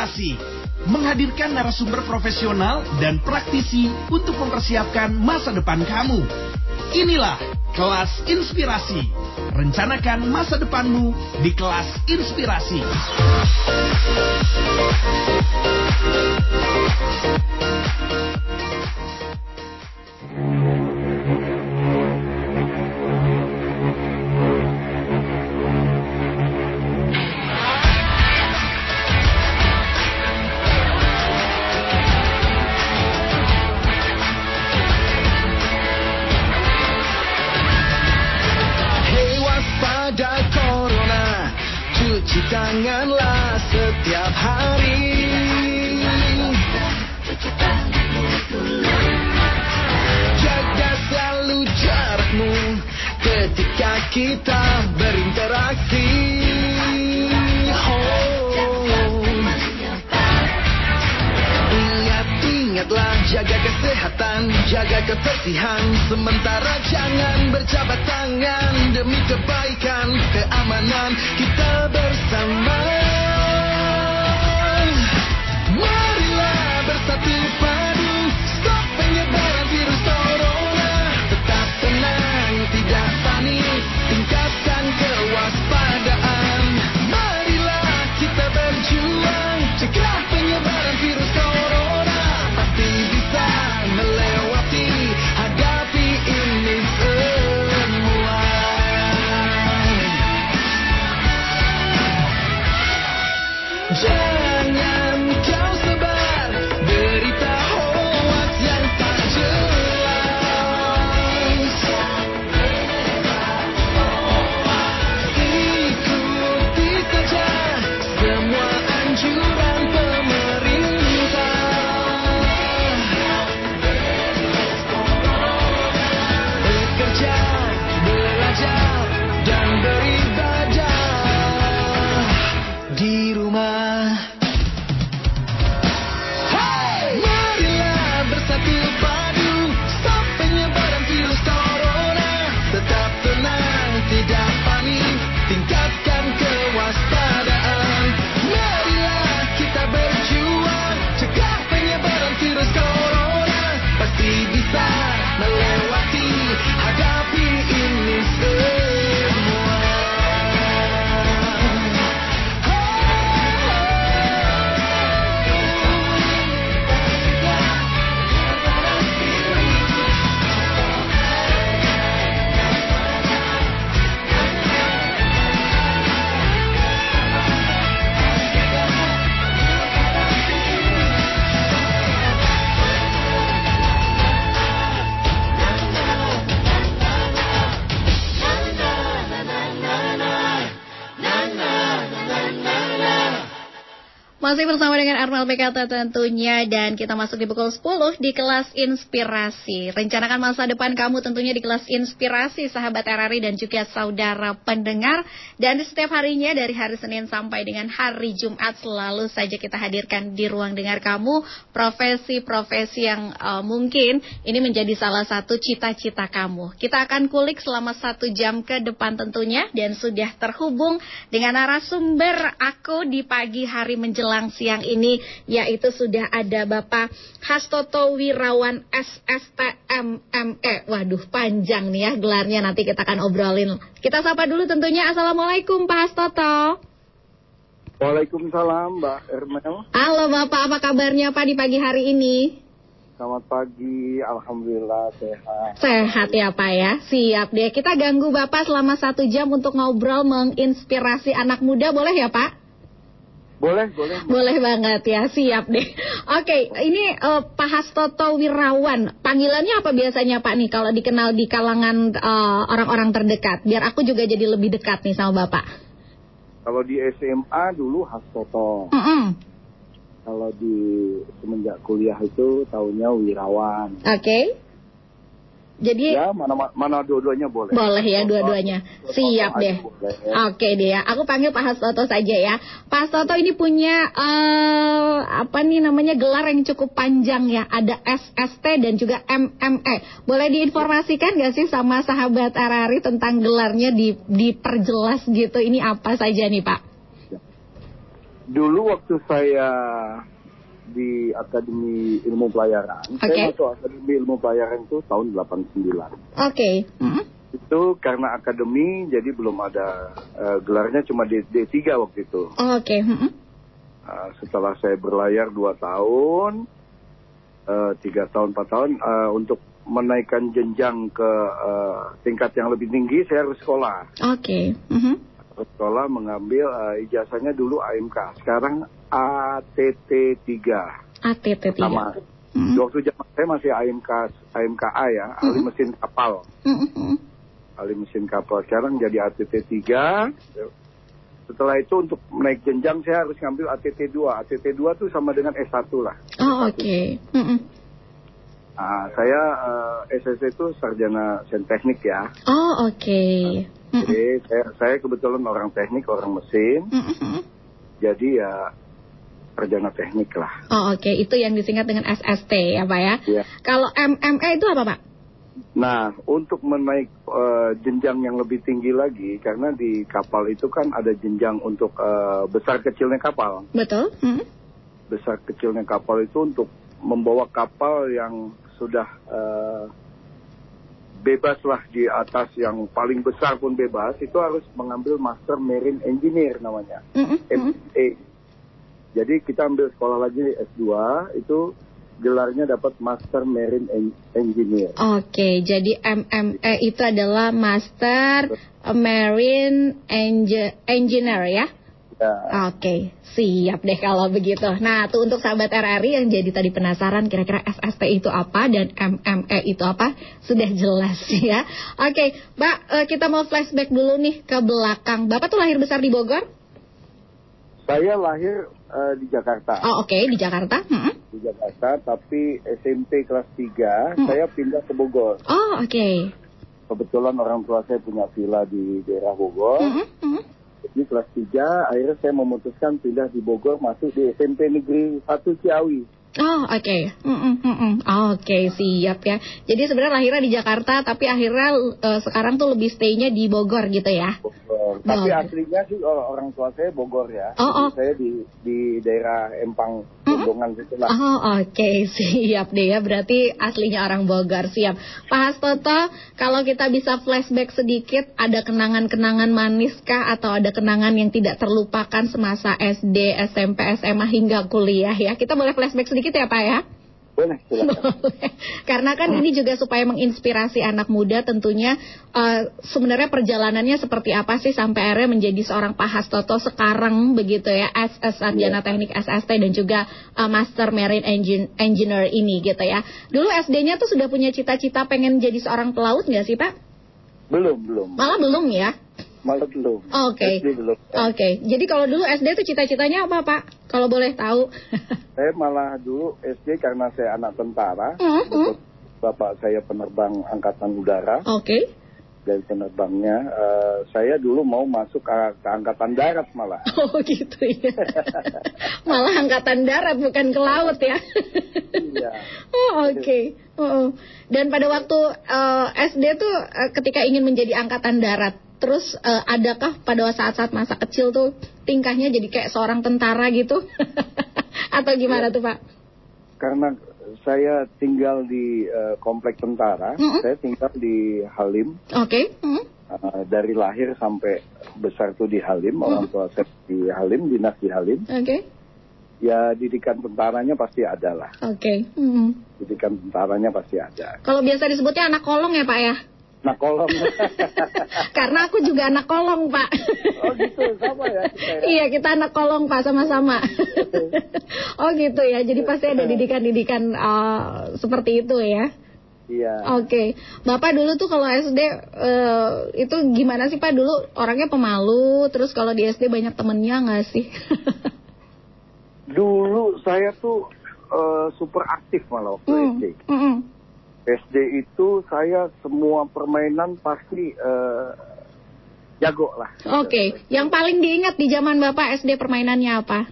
Inspirasi menghadirkan narasumber profesional dan praktisi untuk mempersiapkan masa depan kamu. Inilah kelas inspirasi. Rencanakan masa depanmu di kelas inspirasi. Kebersihan Sementara jangan berjabat tangan Demi kebaikan, keamanan Jangan kau Masih bersama dengan Arnel PKT tentunya dan kita masuk di pukul 10 di kelas inspirasi. Rencanakan masa depan kamu tentunya di kelas inspirasi sahabat RRI dan juga saudara pendengar. Dan di setiap harinya dari hari Senin sampai dengan hari Jumat selalu saja kita hadirkan di ruang dengar kamu profesi-profesi yang eh, mungkin ini menjadi salah satu cita-cita kamu. Kita akan kulik selama satu jam ke depan tentunya dan sudah terhubung dengan narasumber aku di pagi hari menjelang siang ini yaitu sudah ada Bapak Hastoto Wirawan SSTMME. Waduh panjang nih ya gelarnya nanti kita akan obrolin. Kita sapa dulu tentunya Assalamualaikum Pak Hastoto. Waalaikumsalam Mbak Ermel. Halo Bapak apa kabarnya Pak di pagi hari ini? Selamat pagi, Alhamdulillah sehat. Sehat ya Pak ya, siap deh. Kita ganggu Bapak selama satu jam untuk ngobrol menginspirasi anak muda, boleh ya Pak? Boleh, boleh. Boleh banget ya, siap deh. Oke, ini eh, Pak Hastoto Wirawan, panggilannya apa biasanya Pak nih kalau dikenal di kalangan eh, orang-orang terdekat? Biar aku juga jadi lebih dekat nih sama Bapak. Kalau di SMA dulu Hastoto. Mm-mm. Kalau di semenjak kuliah itu tahunnya Wirawan. Oke. Jadi Ya, mana mana dua-duanya boleh. Boleh ya dua-duanya. Siap deh. boleh. Oke deh ya. Aku panggil Pak Hastoto saja ya. Pak Hastoto ini punya eh apa nih namanya gelar yang cukup panjang ya. Ada SST dan juga MME. Boleh diinformasikan gak sih sama sahabat Arari tentang gelarnya di diperjelas gitu. Ini apa saja nih Pak? Dulu waktu saya di Akademi Ilmu Pelayaran, Oke. saya masuk Akademi Ilmu Pelayaran itu tahun 89. Oke. Mm-mm. Itu karena akademi, jadi belum ada eh, gelarnya cuma D, D3 waktu itu. Oke. mm-mm. Uh, setelah saya berlayar 2 tahun, eh, tiga tahun, 4 tahun, eh, untuk menaikkan jenjang ke eh, tingkat yang lebih tinggi, saya harus sekolah. Oke. Mhm. Harus sekolah mengambil eh, ijazahnya dulu AMK, sekarang ATT 3. ATT 3. Sama. Mm-mm. Waktu zaman saya masih AMK, AMKA ya, ahli mesin kapal. Mm-mm. ahli mesin kapal. Sekarang jadi ATT 3. Setelah itu untuk naik jenjang saya harus ngambil ATT 2. ATT 2 tuh sama dengan S1 lah. Oh, oke. Mm-mm. Nah, saya eh, SSC itu sarjana sen teknik ya. Oh, oke. Mm-mm. Jadi saya, saya kebetulan orang teknik, orang mesin. Mm-mm. Jadi ya sarjana teknik lah. Oh, oke. Itu yang disingkat dengan SST ya, Pak ya. Ya. Kalau MMA itu apa, Pak? Nah, untuk menaik eh, jenjang yang lebih tinggi lagi, karena di kapal itu kan ada jenjang untuk eh, besar kecilnya kapal. Betul? Mm. besar kecilnya kapal itu untuk membawa kapal yang sudah eh, bebas lah di atas yang paling besar pun bebas itu harus mengambil Master Marine Engineer namanya. Mm-mm. MA. Jadi kita ambil sekolah lagi S2 itu gelarnya dapat Master Marine En- Engineer. Oke, jadi MMA itu adalah Master Marine Enge- Engineer ya? Ya, Oke, siap deh kalau begitu. Nah, tuh untuk sahabat RRI yang jadi tadi penasaran kira-kira SST itu apa dan MME itu apa, sudah jelas ya. Oke, Mbak, eh, kita mau flashback dulu nih ke belakang. Bapak tuh lahir besar di Bogor? saya lahir eh, di Jakarta. Oh, oke, di Jakarta. Mm-mm. Di Jakarta tapi SMP kelas 3 Hmm. saya pindah ke Bogor. Oh, oke. Kebetulan orang tua saya punya villa di daerah Bogor. Mm-mm, mm-mm. Jadi kelas 3 akhirnya saya memutuskan pindah di Bogor masuk di SMP Negeri 1 Ciawi. Oh, oke. Mm-mm, mm-mm. Oke, siap ya. Jadi sebenarnya lahirnya di Jakarta, tapi akhirnya eh, sekarang tuh lebih stay-nya di Bogor gitu ya. Bogor. Tapi Bogor. aslinya sih orang orang tua saya Bogor ya. Oh, oh. Saya di di daerah Empang Gendongan gitu lah. Oh oke siap deh ya berarti aslinya orang Bogor siap Pak Hastoto kalau kita bisa flashback sedikit ada kenangan-kenangan manis kah atau ada kenangan yang tidak terlupakan semasa SD, SMP, SMA hingga kuliah ya kita boleh flashback sedikit ya Pak ya Boleh silakan. boleh. Karena kan ini juga supaya menginspirasi anak muda tentunya eh, sebenarnya perjalanannya seperti apa sih sampai akhirnya menjadi seorang Pak Hastoto sekarang begitu ya as sarjana teknik SST dan juga eh, Master Marine Engin- Engineer ini gitu ya. Dulu SD-nya tuh sudah punya cita-cita pengen jadi seorang pelaut nggak sih Pak? belum belum. Malah belum ya. Malah belum. Oke. Belum. Oke. Jadi kalau dulu SD tuh cita-citanya apa Pak? Kalau boleh tahu. Saya malah dulu SD karena saya anak tentara. Hmm, hmm. Bapak saya penerbang angkatan udara. Oke. Dari penerbangnya, eh, saya dulu mau masuk ke, ke angkatan darat malah. Oh gitu ya. Malah angkatan darat bukan ke laut ya. Iya. Oh oke. Oh, oh. Dan pada waktu eh, SD tuh eh, ketika ingin menjadi angkatan darat, terus eh, adakah pada saat-saat masa kecil tuh tingkahnya jadi kayak seorang tentara gitu? Atau gimana tuh Pak? Karena saya tinggal di eh, komplek tentara, Mm-mm. saya tinggal di Halim. Oke. Hmm. Eh, dari lahir sampai besar tuh di Halim, orang tua saya di Halim, dinas di Halim. Oke. Ya didikan tentaranya pasti ada lah. Oke. Hmm. Didikan tentaranya pasti ada. Kalau biasa disebutnya anak kolong ya Pak ya? Nah kolom. Karena aku juga anak kolong Pak. oh gitu, sama ya. kita ya. Iya kita anak kolong pak sama-sama. oh gitu ya. Jadi pasti ada didikan-didikan eh, seperti itu ya. Iya. Oke, bapak dulu tuh kalau SD eh, itu gimana sih pak? Dulu orangnya pemalu, terus kalau di SD banyak temennya nggak sih? Dulu saya tuh eh, super aktif malah waktu Hmm, SD. mm, mm. SD itu saya semua permainan pasti eh, jago lah. Oke, yang paling diingat di zaman bapak SD permainannya apa?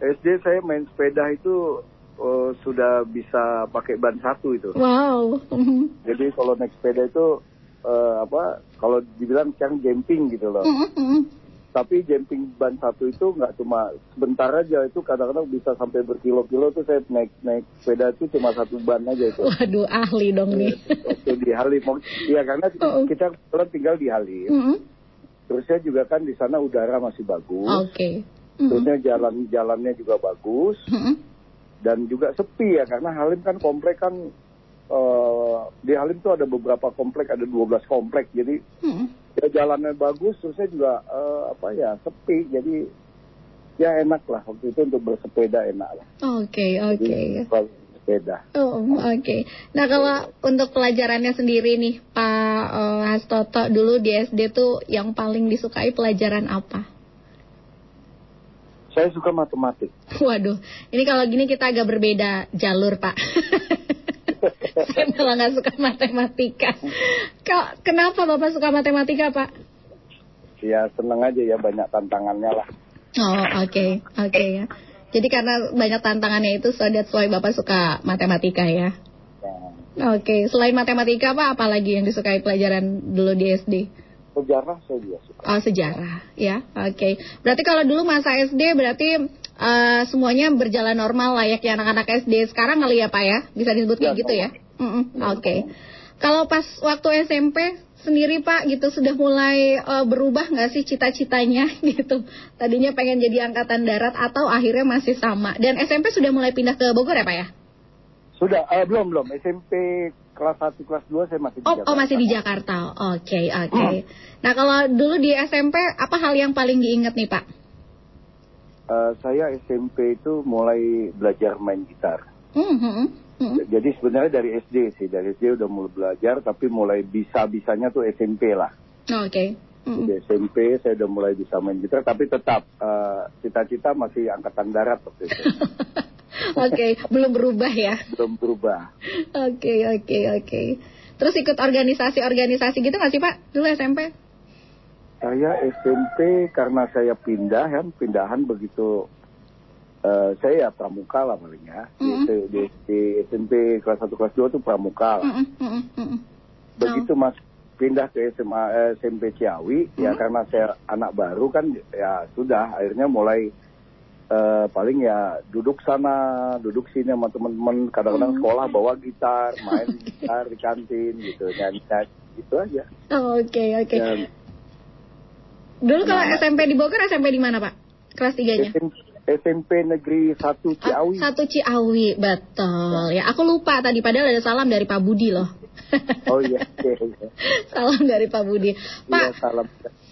SD saya main sepeda itu eh, sudah bisa pakai ban satu itu. Wow. Jadi kalau naik sepeda itu eh, apa? Kalau dibilang sekarang jumping gitu loh. Mm, mm, mm. Tapi jumping ban satu itu nggak cuma sebentar aja itu kadang-kadang bisa sampai berkilo-kilo tuh saya naik naik sepeda itu cuma satu ban aja itu. Waduh, ahli dong nih. Waktu di Halim, iya karena Oh. kita tinggal di Halim. Mm-mm. Terusnya juga kan di sana udara masih bagus. Oke. Mm-mm. Terusnya jalan-jalannya juga bagus Mm-mm. dan juga sepi ya karena Halim kan komplek kan eh, di Halim tuh ada beberapa komplek ada 12 komplek jadi Mm-mm. ya jalannya bagus terusnya juga eh, apa ya sepi jadi ya enak lah waktu itu untuk bersepeda enak lah. Oke, oke. Jadi, kalau sepeda. Oh, oke. Nah, kalau untuk pelajarannya sendiri nih, Pak eh, Hastoto, dulu di SD tuh yang paling disukai pelajaran apa? Saya suka matematik. Waduh, ini kalau gini kita agak berbeda jalur, Pak. Saya malah nggak suka matematika. Kak, kenapa Bapak suka matematika, Pak? Ya seneng aja ya banyak tantangannya lah. Oh, oke, oke ya. Jadi karena banyak tantangannya itu, so that's why Bapak suka matematika ya. Nah, Oke, selain matematika, Pak, apa lagi yang disukai pelajaran dulu di SD? sejarah saya juga suka. Oh, sejarah, ya. Oke. Berarti kalau dulu masa SD berarti eh, semuanya berjalan normal layaknya anak-anak SD sekarang kali ya, Pak ya? Bisa disebut kayak Ya, gitu ya? normal. Mm-mm, Oke. Kalau pas waktu SMP sendiri Pak gitu sudah mulai eh, berubah nggak sih cita-citanya gitu? Tadinya pengen jadi angkatan darat atau akhirnya masih sama? Dan SMP sudah mulai pindah ke Bogor ya Pak ya? Sudah, eh, belum belum. SMP kelas 1, kelas 2 saya masih di Oh, Jakarta. oh masih di Jakarta. Oke, oke. Nah, kalau dulu di SMP apa hal yang paling diingat nih, Pak? Eh, saya SMP itu mulai belajar main gitar. Hmm, hmm, hmm. Jadi sebenarnya dari SD sih, dari SD udah mulai belajar, tapi mulai bisa-bisanya tuh SMP lah. Oh, Oke. Hmm. Di SMP saya udah mulai bisa main gitar, tapi tetap eh, cita-cita masih angkatan darat waktu itu. Oke, belum berubah ya. Belum berubah. Oke, oke, oke. Terus ikut organisasi-organisasi gitu nggak sih, Pak? Dulu SMP? Saya SMP karena saya pindah kan, pindahan begitu eh, saya ya pramuka lah paling ya. Di, Mm-mm. di, di SMP kelas 1 kelas 2 tuh pramuka lah. Mm-mm, mm-mm. Begitu mas pindah ke SMA eh, SMP Ciawi ya Mm. karena saya anak baru kan ya sudah akhirnya mulai eh, paling ya duduk sana, duduk sini sama teman-teman kadang-kadang Mm. sekolah bawa gitar, main gitar di kantin gitu nyanyi gitu aja. Oh, Oke, oke. Dan Dulu kalau Nah. SMP di Bogor, SMP di mana, Pak? Kelas 3-nya? SMP, Negeri 1 Ciawi. Ah, Satu Ciawi, betul. Ya, aku lupa tadi padahal ada salam dari Pak Budi loh. Oh iya, iya, iya. salam dari Pak Budi. Pak, Iya, salam.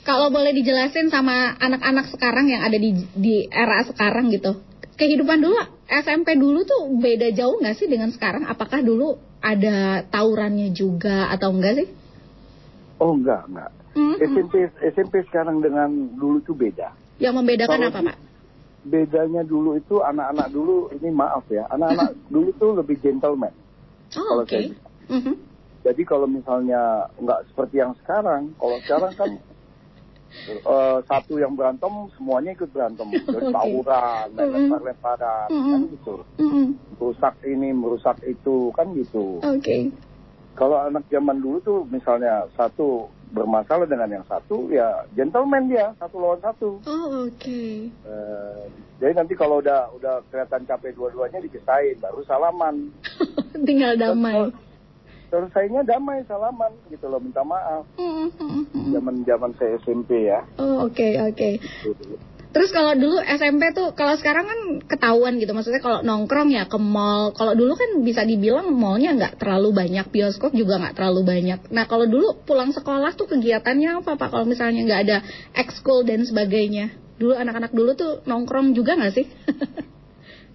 kalau boleh dijelasin sama anak-anak sekarang yang ada di di era sekarang gitu. Kehidupan dulu SMP dulu tuh beda jauh nggak sih dengan sekarang? Apakah dulu ada tawurannya juga atau enggak sih? Oh enggak, enggak. Hmm, hmm. SMP SMP sekarang dengan dulu itu beda. Yang membedakan Kalau apa, Pak? Bedanya dulu itu anak-anak dulu ini maaf ya, anak-anak dulu tuh lebih gentleman. Oh, kalau saya- Mhm. Jadi kalau misalnya nggak seperti yang sekarang, kalau sekarang kan eh, satu yang berantem semuanya ikut berantem, Terus Oke. tawuran, main Mm-mm. lempar-lemparan, Mm-mm. kan gitu. Mhm. Merusak ini, merusak itu, kan gitu. Oke. Kalau anak zaman dulu tuh misalnya satu bermasalah dengan yang satu, ya gentleman dia satu lawan satu. Oh, oke. Eh, jadi nanti kalau udah udah kelihatan capek dua-duanya dipisahin, baru salaman. Tinggal damai. Selesainya damai salaman gitu loh, minta maaf. Mhm, mhm, mhm. Zaman zaman saya SMP ya. Oh, oke, oke. Terus kalau dulu SMP tuh, kalau sekarang kan ketahuan gitu, maksudnya kalau nongkrong ya ke mall. Kalau dulu kan bisa dibilang mallnya nggak terlalu banyak, bioskop juga nggak terlalu banyak. Nah kalau dulu pulang sekolah tuh kegiatannya apa pak? Kalau misalnya nggak ada ekskul dan sebagainya. Dulu anak-anak dulu tuh nongkrong juga nggak sih?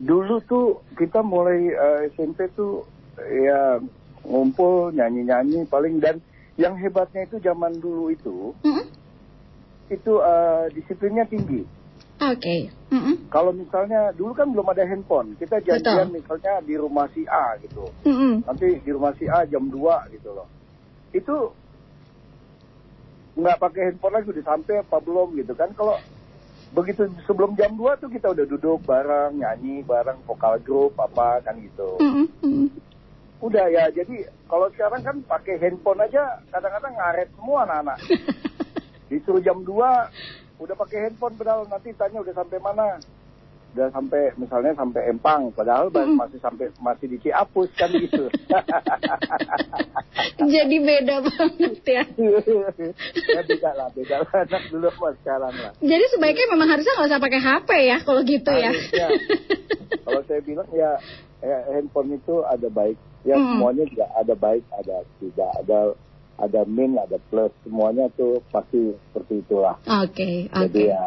Dulu tuh kita mulai eh, SMP tuh ya ngumpul nyanyi-nyanyi paling dan yang hebatnya itu zaman dulu itu Mm-mm. itu eh, disiplinnya tinggi. Oke. Mm-mm. Kalau misalnya dulu kan belum ada handphone, kita janjian Betul. misalnya di rumah si A gitu. Mm-mm. Nanti di rumah si A jam 2 gitu loh. Itu nggak pakai handphone lagi udah sampai apa belum gitu kan. Kalau begitu sebelum jam 2 tuh kita udah duduk bareng, nyanyi bareng, vokal grup apa kan gitu. Mm-mm. Mm-mm. Udah ya, jadi kalau sekarang kan pakai handphone aja kadang-kadang ngaret semua anak-anak. Disuruh jam 2 udah pakai handphone padahal nanti tanya udah sampai mana udah sampai misalnya sampai Empang padahal Mm-mm. masih sampai masih di Ciapus kan gitu Jadi beda banget ya. ya beda lah beda lah anak dulu sama sekarang lah Jadi sebaiknya memang harusnya nggak usah pakai HP ya kalau gitu ya. Harusnya. kalau saya bilang ya, ya handphone itu ada baik ya Mm. semuanya juga ada baik ada tidak ada ada min ada plus semuanya tuh pasti seperti itulah Oke, oke. jadi ya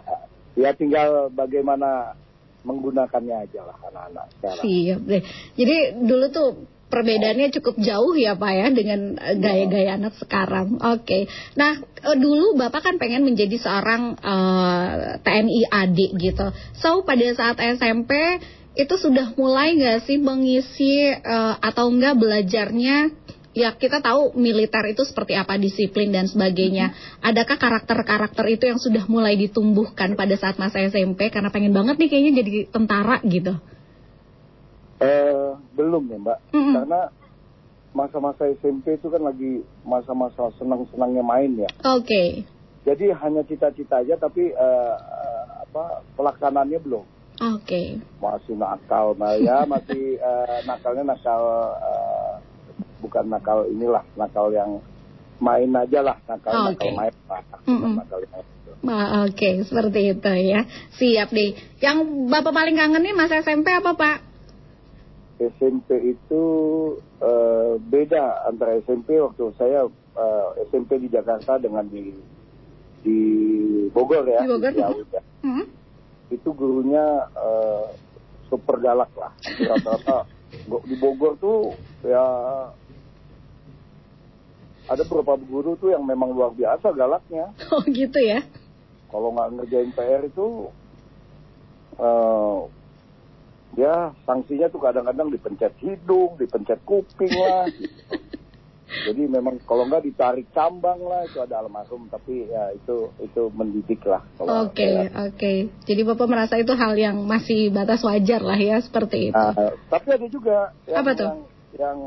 ya tinggal bagaimana menggunakannya aja lah anak-anak sekarang Siap deh. Jadi dulu tuh perbedaannya cukup jauh ya Pak ya dengan gaya-gaya anak sekarang. Oke. Nah eh, dulu Bapak kan pengen menjadi seorang eh, TNI AD gitu. So pada saat SMP itu sudah mulai nggak sih mengisi eh, atau enggak belajarnya ya kita tahu militer itu seperti apa disiplin dan sebagainya. Adakah karakter-karakter itu yang sudah mulai ditumbuhkan pada saat masa SMP karena pengen banget nih kayaknya jadi tentara gitu. Eh, belum ya mbak Mm-mm. karena masa-masa SMP itu kan lagi masa-masa senang-senangnya main ya Oke. jadi hanya cita-cita aja tapi eh, eh, apa pelaksanaannya belum Oke. masih nakal nah ya masih eh, nakalnya nakal eh, bukan nakal inilah nakal yang main aja lah nakal Oh, nakal oke. main lah Mm-mm. nakal yang itu. Ma- Oke, seperti itu ya. Siap deh. Yang Bapak paling kangen nih masa SMP apa, Pak? SMP itu eh, beda antara SMP waktu saya eh, SMP di Jakarta dengan di di Bogor ya Di Bogor, Ciawi ya. Hmm? itu gurunya eh, super galak lah rata-rata di Bogor tuh ya ada beberapa guru tuh yang memang luar biasa galaknya Oh gitu ya. kalau nggak ngerjain PR itu eh ya sanksinya tuh kadang-kadang dipencet hidung, dipencet kuping lah. gitu. Jadi memang kalau nggak ditarik cambang lah itu ada almarhum tapi ya itu itu mendidik lah. kalau Oke, saya. oke. Jadi Bapak merasa itu hal yang masih batas wajar lah ya seperti itu. Nah, tapi ada juga yang, Apa tuh? yang, yang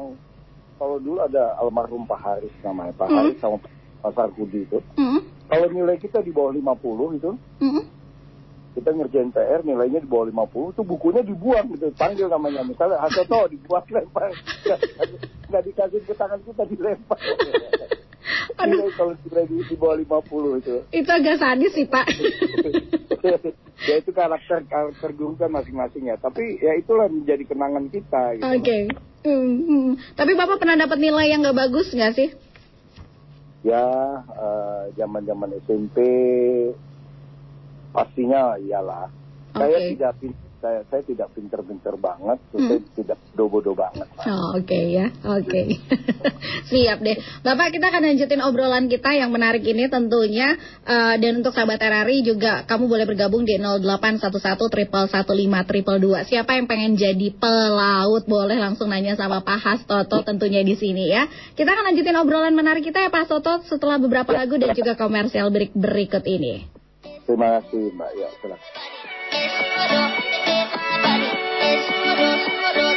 kalau dulu ada almarhum Pak Haris namanya Pak Hmm. Haris sama Pak Sarkudi itu. Hmm? Kalau nilai kita di bawah 50 itu Hmm? kita ngerjain PR nilainya di bawah 50 itu bukunya dibuang gitu panggil namanya misalnya Hasoto dibuang lempar nggak dikasih ke tangan kita dilempar Aduh. Nilai kalau nilai di, di bawah 50 itu Itu agak sadis sih, Pak. ya itu karakter karakter guru kan masing-masing ya tapi ya itulah menjadi kenangan kita gitu Oke. Hmm, hmm. Tapi Bapak pernah dapat nilai yang nggak bagus nggak sih? ya eh, zaman-zaman SMP pastinya iyalah saya Oke. tidak pin- saya saya tidak pinter-pinter banget Hmm. saya tidak bodoh-bodoh banget. Oh, Oke ya, oke. Siap deh. Bapak kita akan lanjutin obrolan kita yang menarik ini tentunya. Eh, dan untuk sahabat RRI juga kamu boleh bergabung di 0811 triple 15 Siapa yang pengen jadi pelaut boleh langsung nanya sama Pak Hastoto tentunya di sini ya. Kita akan lanjutin obrolan menarik kita ya Pak Hastoto setelah beberapa lagu dan juga komersial break berikut ini. Terima kasih Mbak. Ya, silakan. What up, what up?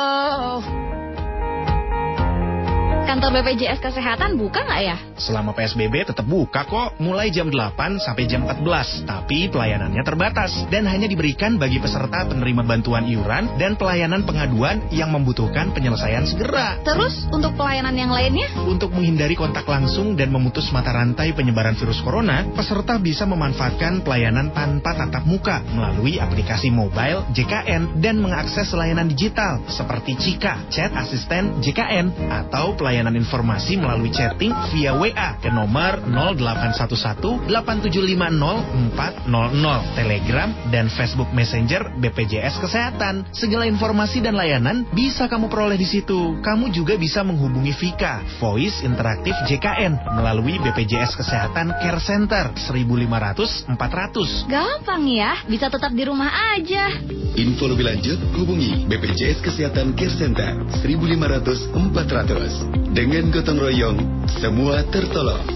So low. Kantor BPJS Kesehatan buka nggak ya? Selama PSBB tetap buka kok, mulai jam 8 sampai jam 14. Tapi pelayanannya terbatas dan hanya diberikan bagi peserta penerima bantuan iuran dan pelayanan pengaduan yang membutuhkan penyelesaian segera. Terus untuk pelayanan yang lainnya? Untuk menghindari kontak langsung dan memutus mata rantai penyebaran virus corona, peserta bisa memanfaatkan pelayanan tanpa tatap muka melalui aplikasi mobile JKN dan mengakses layanan digital seperti Cika, chat asisten JKN, atau pelayanan informasi melalui chatting via WA ke nomor 0811 8750 400, Telegram, dan Facebook Messenger BPJS Kesehatan. Segala informasi dan layanan bisa kamu peroleh di situ. Kamu juga bisa menghubungi Vika, Voice Interaktif JKN, melalui BPJS Kesehatan Care Center 1500 400. Gampang ya, bisa tetap di rumah aja. Info lebih lanjut hubungi BPJS Kesehatan Care Center 1500 400. Dengan gotong royong, semua tertolong.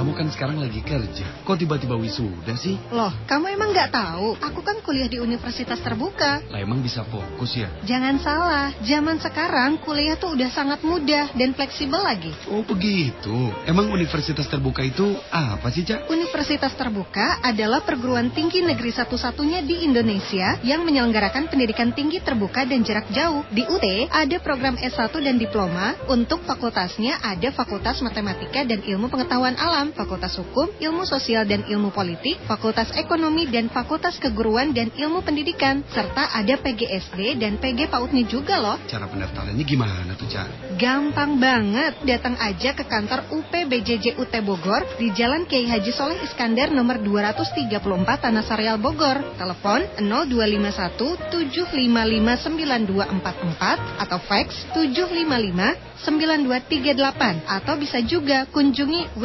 Kamu kan sekarang lagi kerja. Kok tiba-tiba wisuda sih? Loh, kamu emang nggak tahu? Aku kan kuliah di universitas terbuka. Lah emang bisa fokus ya? Jangan salah, zaman sekarang kuliah tuh udah sangat mudah dan fleksibel lagi. Oh begitu. Emang universitas terbuka itu apa sih, Cak? Universitas Terbuka adalah perguruan tinggi negeri satu-satunya di Indonesia yang menyelenggarakan pendidikan tinggi terbuka dan jarak jauh. Di UT ada program S1 dan diploma. Untuk fakultasnya ada Fakultas Matematika dan Ilmu Pengetahuan Alam, Fakultas Hukum, Ilmu Sosial dan Ilmu Politik, Fakultas Ekonomi dan Fakultas Keguruan dan Ilmu Pendidikan, serta ada PGSD dan PG PAUDnya juga loh. Cara pendaftarannya gimana tuh, Cak? Gampang banget, datang aja ke kantor UPBJJ UT Bogor di Jalan Kiai Haji Soleh Iskandar nomor 234 Tanah Sareal Bogor. Telepon 0251 755 9244 atau fax 755 9238 atau bisa juga kunjungi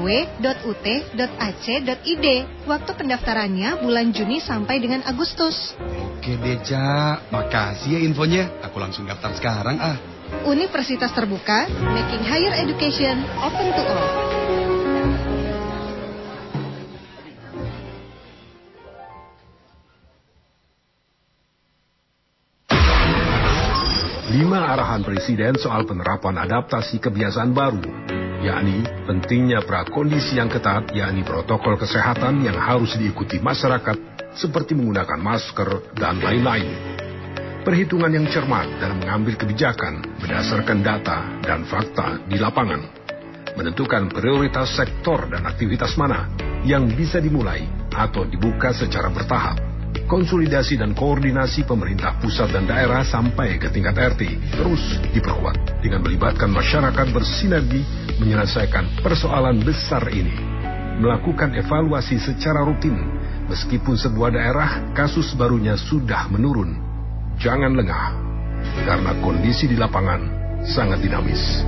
www.ut.ac.id. Waktu pendaftarannya bulan Juni sampai dengan Agustus. Oke deh, Cak. Makasih ya infonya. Aku langsung daftar sekarang ah. Universitas Terbuka, making higher education open to all. Lima arahan Presiden soal penerapan adaptasi kebiasaan baru, yakni pentingnya prakondisi yang ketat, yakni protokol kesehatan yang harus diikuti masyarakat, seperti menggunakan masker dan lain-lain. Perhitungan yang cermat dalam mengambil kebijakan berdasarkan data dan fakta di lapangan. Menentukan prioritas sektor dan aktivitas mana yang bisa dimulai atau dibuka secara bertahap konsolidasi dan koordinasi pemerintah pusat dan daerah sampai ke tingkat RT terus diperkuat dengan melibatkan masyarakat bersinergi menyelesaikan persoalan besar ini, melakukan evaluasi secara rutin, meskipun sebuah daerah kasus barunya sudah menurun. Jangan lengah, karena kondisi di lapangan sangat dinamis.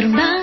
terbang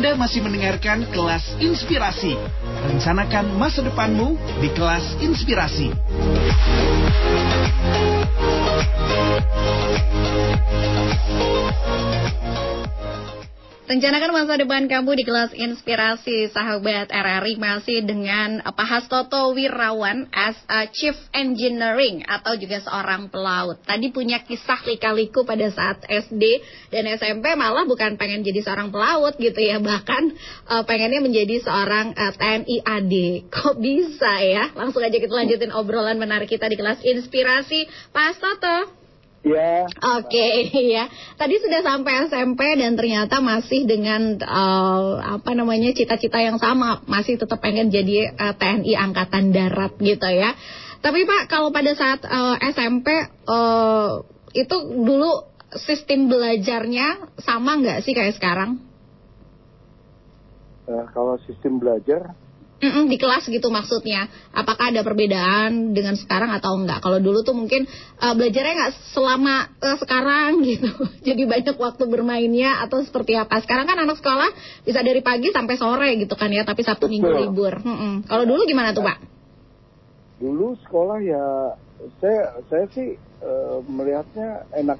Anda masih mendengarkan kelas inspirasi. Rencanakan masa depanmu di kelas inspirasi. Rencanakan masa depan kamu di kelas inspirasi sahabat RRI masih dengan eh, Pak Hastoto Wirawan as a Chief Engineering atau juga seorang pelaut. Tadi punya kisah likaliku pada saat SD dan SMP malah bukan pengen jadi seorang pelaut gitu ya, bahkan uh, pengennya menjadi seorang eh, uh, TNI AD. Kok bisa ya? Langsung aja kita lanjutin obrolan menarik kita di kelas inspirasi. Pak Hastoto. Ya, Oke ya, tadi sudah sampai SMP dan ternyata masih dengan eh, apa namanya cita-cita yang sama, masih tetap pengen jadi eh, TNI Angkatan Darat gitu ya. Tapi Pak, kalau pada saat eh, SMP eh, itu dulu sistem belajarnya sama nggak sih kayak sekarang? eh, kalau sistem belajar Mm-mm, di kelas gitu maksudnya. Apakah ada perbedaan dengan sekarang atau enggak? Kalau dulu tuh mungkin eh, belajarnya nggak selama eh, sekarang gitu. Jadi banyak waktu bermainnya atau seperti apa? Sekarang kan anak sekolah bisa dari pagi sampai sore gitu kan ya, tapi Sabtu Minggu libur. Mm-mm. Kalau dulu gimana tuh, Pak? dulu sekolah ya saya saya sih eh, melihatnya enak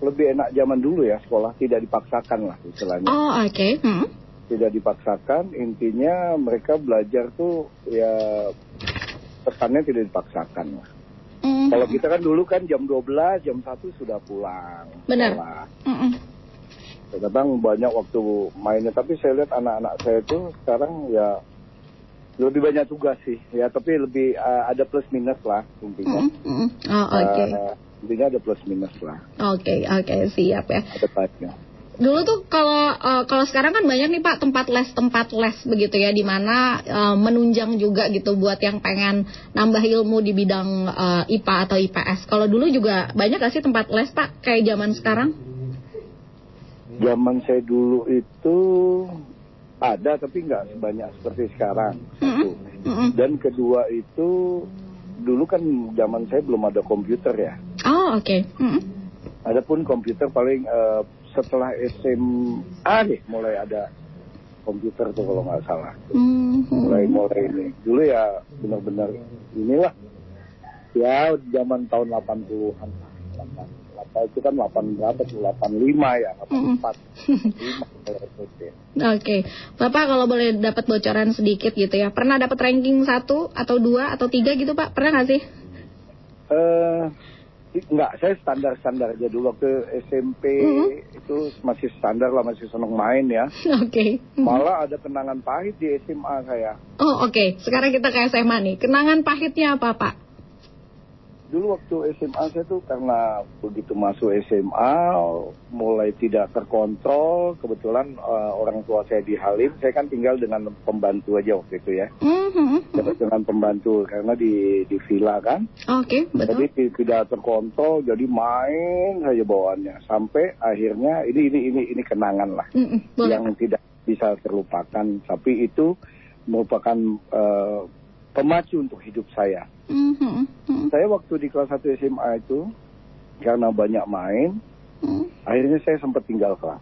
lebih enak zaman dulu ya sekolah tidak dipaksakan lah istilahnya Oh, oke. Mm. Tidak dipaksakan intinya mereka belajar tuh ya pesannya tidak dipaksakan lah Mm. kalau kita kan dulu kan jam 12 jam 1 sudah pulang Benar. Mm-mm. kadang banyak waktu mainnya tapi saya lihat anak-anak saya tuh sekarang ya lebih banyak tugas sih ya tapi lebih eh, ada plus minus lah intinya. Mm-mm. Oh, oke. Eh, intinya ada plus minus lah Oke, oke, siap ya. ada baiknya Dulu tuh kalau eh, kalau sekarang kan banyak nih Pak tempat les tempat les begitu ya di mana eh, menunjang juga gitu buat yang pengen nambah ilmu di bidang eh, IPA atau IPS. Kalau dulu juga banyak gak sih tempat les Pak kayak zaman sekarang? zaman saya dulu itu ada tapi nggak sebanyak seperti sekarang satu Mm-mm. dan kedua itu dulu kan zaman saya belum ada komputer ya Oh oke. Mm-mm. adapun komputer paling eh, setelah SMA deh mulai ada komputer tuh kalau nggak salah Mhm. mulai mulai ini dulu ya benar-benar inilah ya zaman tahun 80-an lah. 8 apa itu kan 8 berapa tuh 85 ya 84 5 kalau SMP. Oke, Bapak kalau boleh dapat bocoran sedikit gitu ya, pernah dapat ranking satu atau dua atau tiga gitu Pak? Pernah nggak sih? Eh, enggak, saya standar-standar aja dulu waktu SMP Mhm. itu masih standar lah, masih seneng main ya. Oke. Malah ada kenangan pahit di SMA saya. Oh oke, sekarang kita ke SMA nih. Kenangan pahitnya apa Pak? Dulu waktu SMA saya tuh karena begitu masuk SMA mulai tidak terkontrol. Kebetulan eh, orang tua saya di Halim, saya kan tinggal dengan pembantu aja waktu itu ya. Mhm. Dengan pembantu karena di di villa kan. Oke, Jadi betul. ti- tidak terkontrol, jadi main saja bawaannya. Sampai akhirnya ini ini ini ini kenangan lah boleh. yang tidak bisa terlupakan. Tapi itu merupakan eh, pemacu untuk hidup saya. Mhm, mhm, Saya waktu di kelas 1 SMA itu karena banyak main, mhm. akhirnya saya sempat tinggal kelas.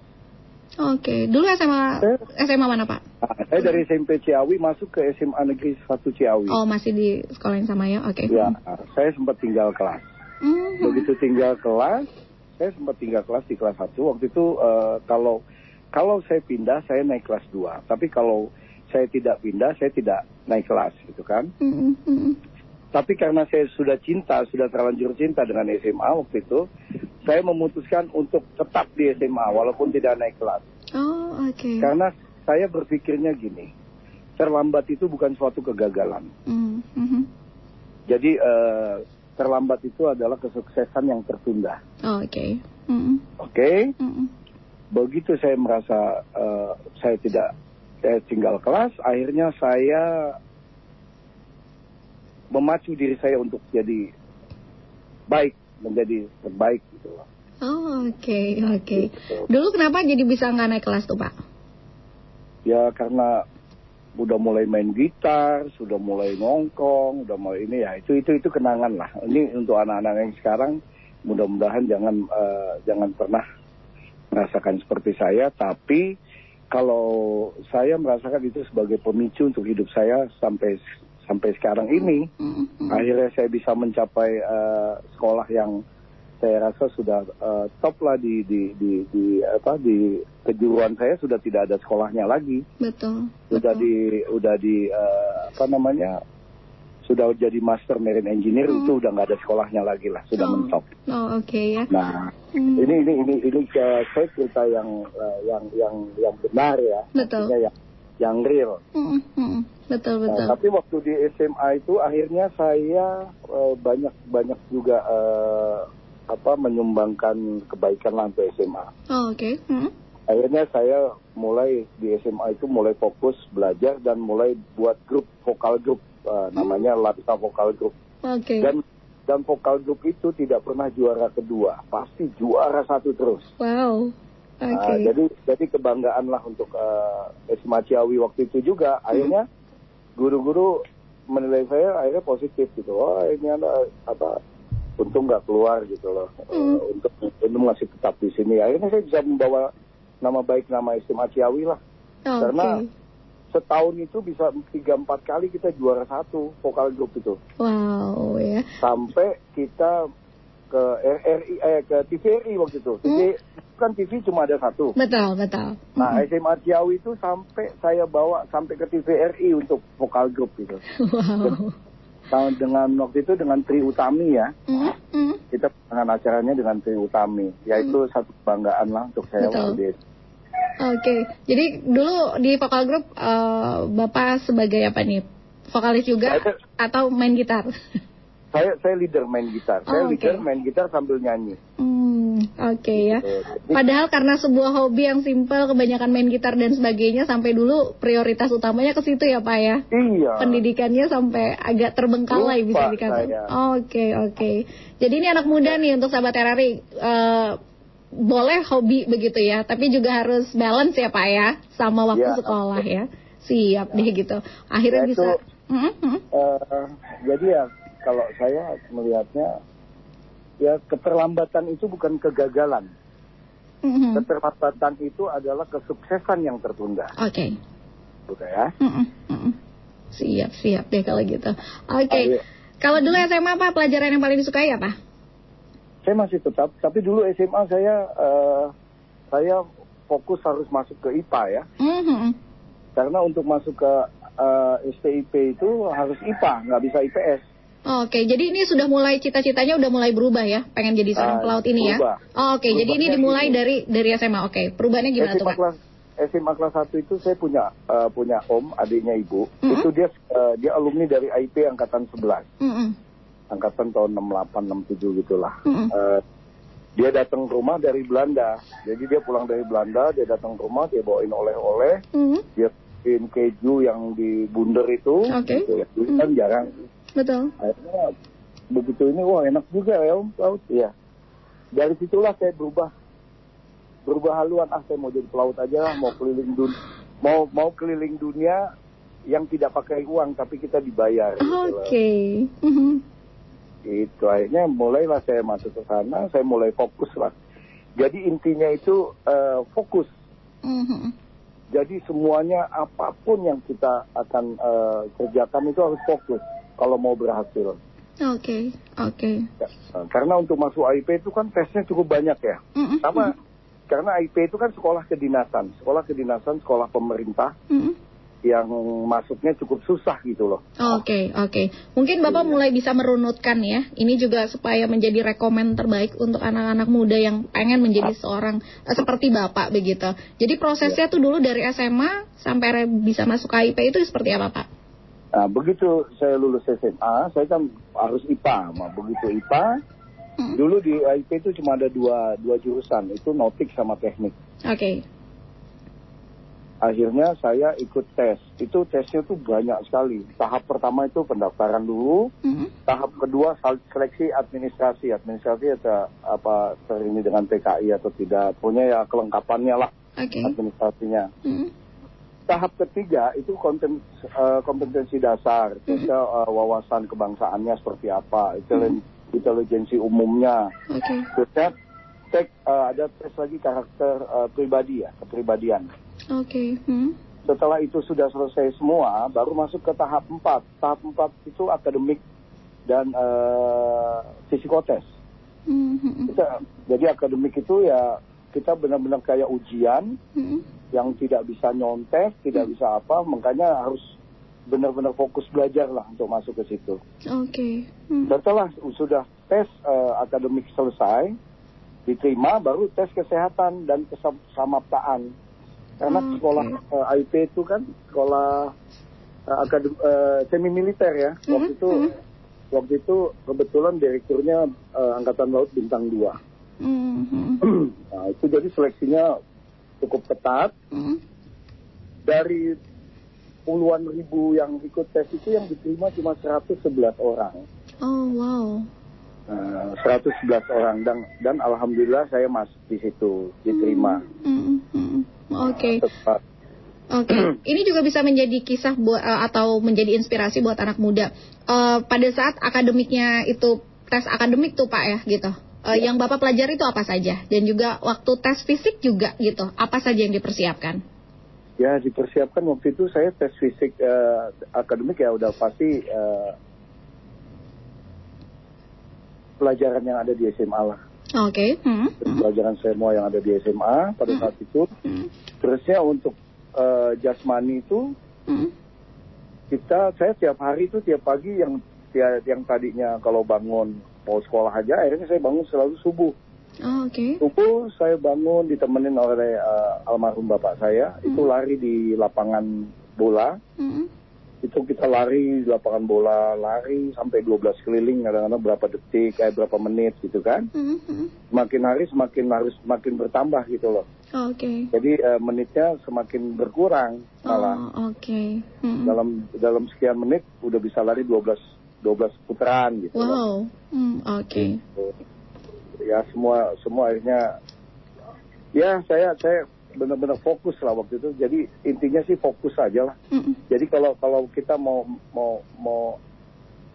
Oke, dulu SMA SMA mana Pak? Nah, saya dari SMP Ciawi masuk ke SMA Negeri 1 Ciawi. Oh masih di sekolah yang sama ya? Oke. Ya, saya sempat tinggal kelas. Mhm. begitu tinggal kelas saya sempat tinggal kelas di kelas 1 waktu itu eh, kalau kalau saya pindah saya naik kelas 2 tapi kalau saya tidak pindah saya tidak naik kelas gitu kan Mhm, mhm. Tapi karena saya sudah cinta sudah terlanjur cinta dengan SMA waktu itu saya memutuskan untuk tetap di SMA walaupun tidak naik kelas Oh oke. karena saya berpikirnya gini terlambat itu bukan suatu kegagalan Mhm, mhm. jadi eh, terlambat itu adalah kesuksesan yang tertunda Oh, Oke. Mhm, oke mhm. begitu saya merasa eh, saya tidak saya tinggal kelas, akhirnya saya memacu diri saya untuk jadi baik, menjadi terbaik gitu loh. Oh oke oke. Dulu kenapa jadi bisa nggak naik kelas tuh Pak? Ya karena udah mulai main gitar, sudah mulai nongkrong, udah mulai ini ya itu itu itu kenangan lah. Ini untuk anak-anak yang sekarang mudah-mudahan jangan eh, jangan pernah merasakan seperti saya, tapi kalau saya merasakan itu sebagai pemicu untuk hidup saya sampai sampai sekarang ini, Mhm. akhirnya saya bisa mencapai eh, sekolah yang saya rasa sudah eh, top lah di di di, di apa di kejuruan saya sudah tidak ada sekolahnya lagi Betul. sudah betul. di udah di eh, apa namanya sudah jadi master marine engineer Hmm. itu udah nggak ada sekolahnya lagi lah sudah Oh. mentok Oh oke ya. nah Hmm. ini ini ini ini saya cerita yang eh, yang yang yang benar ya Betul. Artinya yang yang real Mhm, mhm. Betul Nah, betul. tapi waktu di SMA itu akhirnya saya eh, banyak banyak juga eh, apa menyumbangkan kebaikan lah untuk SMA. Oh, Oke. Mm-mm. Akhirnya saya mulai di SMA itu mulai fokus belajar dan mulai buat grup vokal grup eh, namanya Lapsa Vokal Group. Oke. Dan dan vokal grup itu tidak pernah juara kedua, pasti juara satu terus. Wow. Oke. Nah, jadi jadi kebanggaan lah untuk uh, SMA Ciawi waktu itu juga. Akhirnya guru-guru menilai saya akhirnya positif gitu. Oh ini ada apa? Untung nggak keluar gitu loh. Uh, untuk untuk masih tetap di sini. Akhirnya saya bisa membawa nama baik nama SMA Ciawi lah. Oke. Karena setahun itu bisa tiga empat kali kita juara satu vokal grup itu. Wow ya. Sampai kita ke RRI eh ke TVRI waktu itu. TV kan TV cuma ada satu. Betul betul. Nah, SMA Ciawi itu sampai saya bawa sampai ke TVRI untuk vokal grup gitu. Wow. Nah, dengan waktu itu dengan Tri Utami ya. Mm, mm. Kita dengan acaranya dengan Tri Utami. Yaitu satu kebanggaan lah untuk saya Betul. waktu di Oke. Jadi dulu di vokal grup eh, Bapak sebagai apa nih? Vokalis juga Saya- atau main gitar? Saya saya leader main gitar. Oh, Saya oke. leader main gitar sambil nyanyi. Hmm, oke ya. Gitu. Padahal karena sebuah hobi yang simpel, kebanyakan main gitar dan sebagainya, sampai dulu prioritas utamanya ke situ ya Pak ya? iya. Pendidikannya sampai agak terbengkalai Lupa bisa dikatakan. Oke oke. Jadi ini anak muda nih untuk sahabat RRI. eh, boleh hobi begitu ya, tapi juga harus balance ya Pak ya, sama waktu Ya. sekolah ya. Siap deh gitu. Akhirnya Ya, bisa. itu- Mm, mm. Eh, jadi ya kalau saya melihatnya ya keterlambatan itu bukan kegagalan. Mm, mm. Keterlambatan itu adalah kesuksesan yang tertunda. Oke. Gitu ya. Mm-mm, mm-mm. Siap, siap deh kalau gitu. Oke. Ayo. Kalau dulu SMA apa pelajaran yang paling disukai apa? Saya masih tetap, tapi dulu SMA saya eh, saya fokus harus masuk ke IPA ya. Mhm. Karena untuk masuk ke eh, STIP itu harus IPA, nggak bisa IPS. Oke, jadi ini sudah mulai cita-citanya udah mulai berubah ya, pengen jadi seorang Ah, pelaut ini ya. berubah. Oh, Oke, jadi ini dimulai gini. dari dari SMA. Oke, perubahannya gimana tuh SMA Kak? kelas SMA kelas 1 itu saya punya eh, punya om, adiknya ibu. Mhm. Itu dia eh, dia alumni dari IP angkatan 11. Mm-mm. angkatan tahun 68 67 gitulah. Mm-mm. Eh, dia datang ke rumah dari Belanda. Jadi dia pulang dari Belanda, dia datang ke rumah, dia bawain oleh-oleh, Mhm. dia bikin keju yang di bunder itu. Oke. Gitu ya. Dulu kan jarang. Betul. Akhirnya begitu ini wah enak juga ya Om pelaut. Iya. Dari situlah saya berubah berubah haluan ah saya mau jadi pelaut aja lah, mau keliling dunia mau mau keliling dunia yang tidak pakai uang tapi kita dibayar. gitu. Oke. Mhm. Itu akhirnya mulailah saya masuk ke sana, saya mulai fokus lah. Jadi intinya itu eh, fokus. Mhm. Jadi semuanya apa pun yang kita akan eh, kerjakan itu harus fokus kalau mau berhasil. Oke, oke. Ya, Karena untuk masuk IP itu kan tesnya cukup banyak ya. Mhm. Sama karena IP itu kan sekolah kedinasan, sekolah kedinasan, sekolah pemerintah Mhm. yang masuknya cukup susah gitu loh. Oke, oke. Mungkin Bapak mulai bisa merunutkan ya. Ini juga supaya menjadi rekomen terbaik untuk anak-anak muda yang pengen menjadi seorang eh, seperti Bapak begitu. Jadi prosesnya tuh dulu dari SMA sampai bisa masuk KIP itu seperti apa, Pak? Nah, begitu saya lulus SMA, saya kan harus IPA. Nah, begitu IPA, Hmm. dulu di IP itu cuma ada dua, dua jurusan, itu notik sama teknik. Oke. Akhirnya saya ikut tes. Itu tesnya tuh banyak sekali. Tahap pertama itu pendaftaran dulu, Mhm. tahap kedua seleksi administrasi. Administrasi ada apa terini dengan PKI atau tidak. Punya ya kelengkapannya lah Oke. administrasinya. Mhm. Tahap ketiga itu konten, eh, kompetensi dasar, kita eh, wawasan kebangsaannya seperti apa, intelen- intelijensi umumnya. Oke. Terusnya tek, eh, ada tes lagi karakter eh, pribadi ya, kepribadian. Oke. Mhm. Setelah itu sudah selesai semua, baru masuk ke tahap 4. Tahap 4 itu akademik dan eh, psikotes. Mhm. Kita, jadi akademik itu ya kita benar-benar kayak ujian Mhm. yang tidak bisa nyontek, tidak bisa apa, makanya harus benar-benar fokus belajar lah untuk masuk ke situ. Oke. Mhm. Setelah sudah tes eh, akademik selesai, diterima, baru tes kesehatan dan kesamaptaan. Karena Oke. sekolah eh, IP itu kan sekolah eh, akadem, eh, semi militer ya. Waktu Mhm, itu mhm. waktu itu kebetulan direkturnya eh, Angkatan Laut Bintang 2. Mhm. Nah, itu jadi seleksinya cukup ketat. Mhm. Dari puluhan ribu yang ikut tes itu yang diterima cuma 111 orang. Oh wow. Nah, 111 orang dan dan alhamdulillah saya masuk di situ diterima. Mhm, mhm. Oke. Tepat. Oke, ini juga bisa menjadi kisah buat eh, atau menjadi inspirasi buat anak muda. Eh, pada saat akademiknya itu tes akademik tuh Pak ya gitu. Eh, Yang Bapak pelajari itu apa saja dan juga waktu tes fisik juga gitu. Apa saja yang dipersiapkan? Ya dipersiapkan waktu itu saya tes fisik eh, akademik ya udah pasti eh, pelajaran yang ada di SMA lah. Oke. hmm, hmm, Pelajaran semua yang ada di SMA pada saat itu. hmm, Terusnya untuk eh, jasmani itu hmm. kita saya tiap hari itu tiap pagi yang yang tadinya kalau bangun mau sekolah aja akhirnya saya bangun selalu subuh. Oh, Oke. Subuh saya bangun ditemenin oleh eh, almarhum bapak saya itu lari di lapangan bola. Hmm, itu kita lari di lapangan bola, lari sampai 12 keliling, kadang-kadang berapa detik, kayak berapa menit gitu kan. hmm. Semakin hari semakin harus semakin bertambah gitu loh. Oke. Jadi eh, menitnya semakin berkurang malah. Oh, oke. Hmm. Dalam dalam sekian menit udah bisa lari 12 12 putaran gitu. Wow. Hmm, oke. Ya semua semua akhirnya ya saya saya benar-benar fokus lah waktu itu. Jadi intinya sih fokus aja lah. Hmm, Jadi kalau kalau kita mau mau mau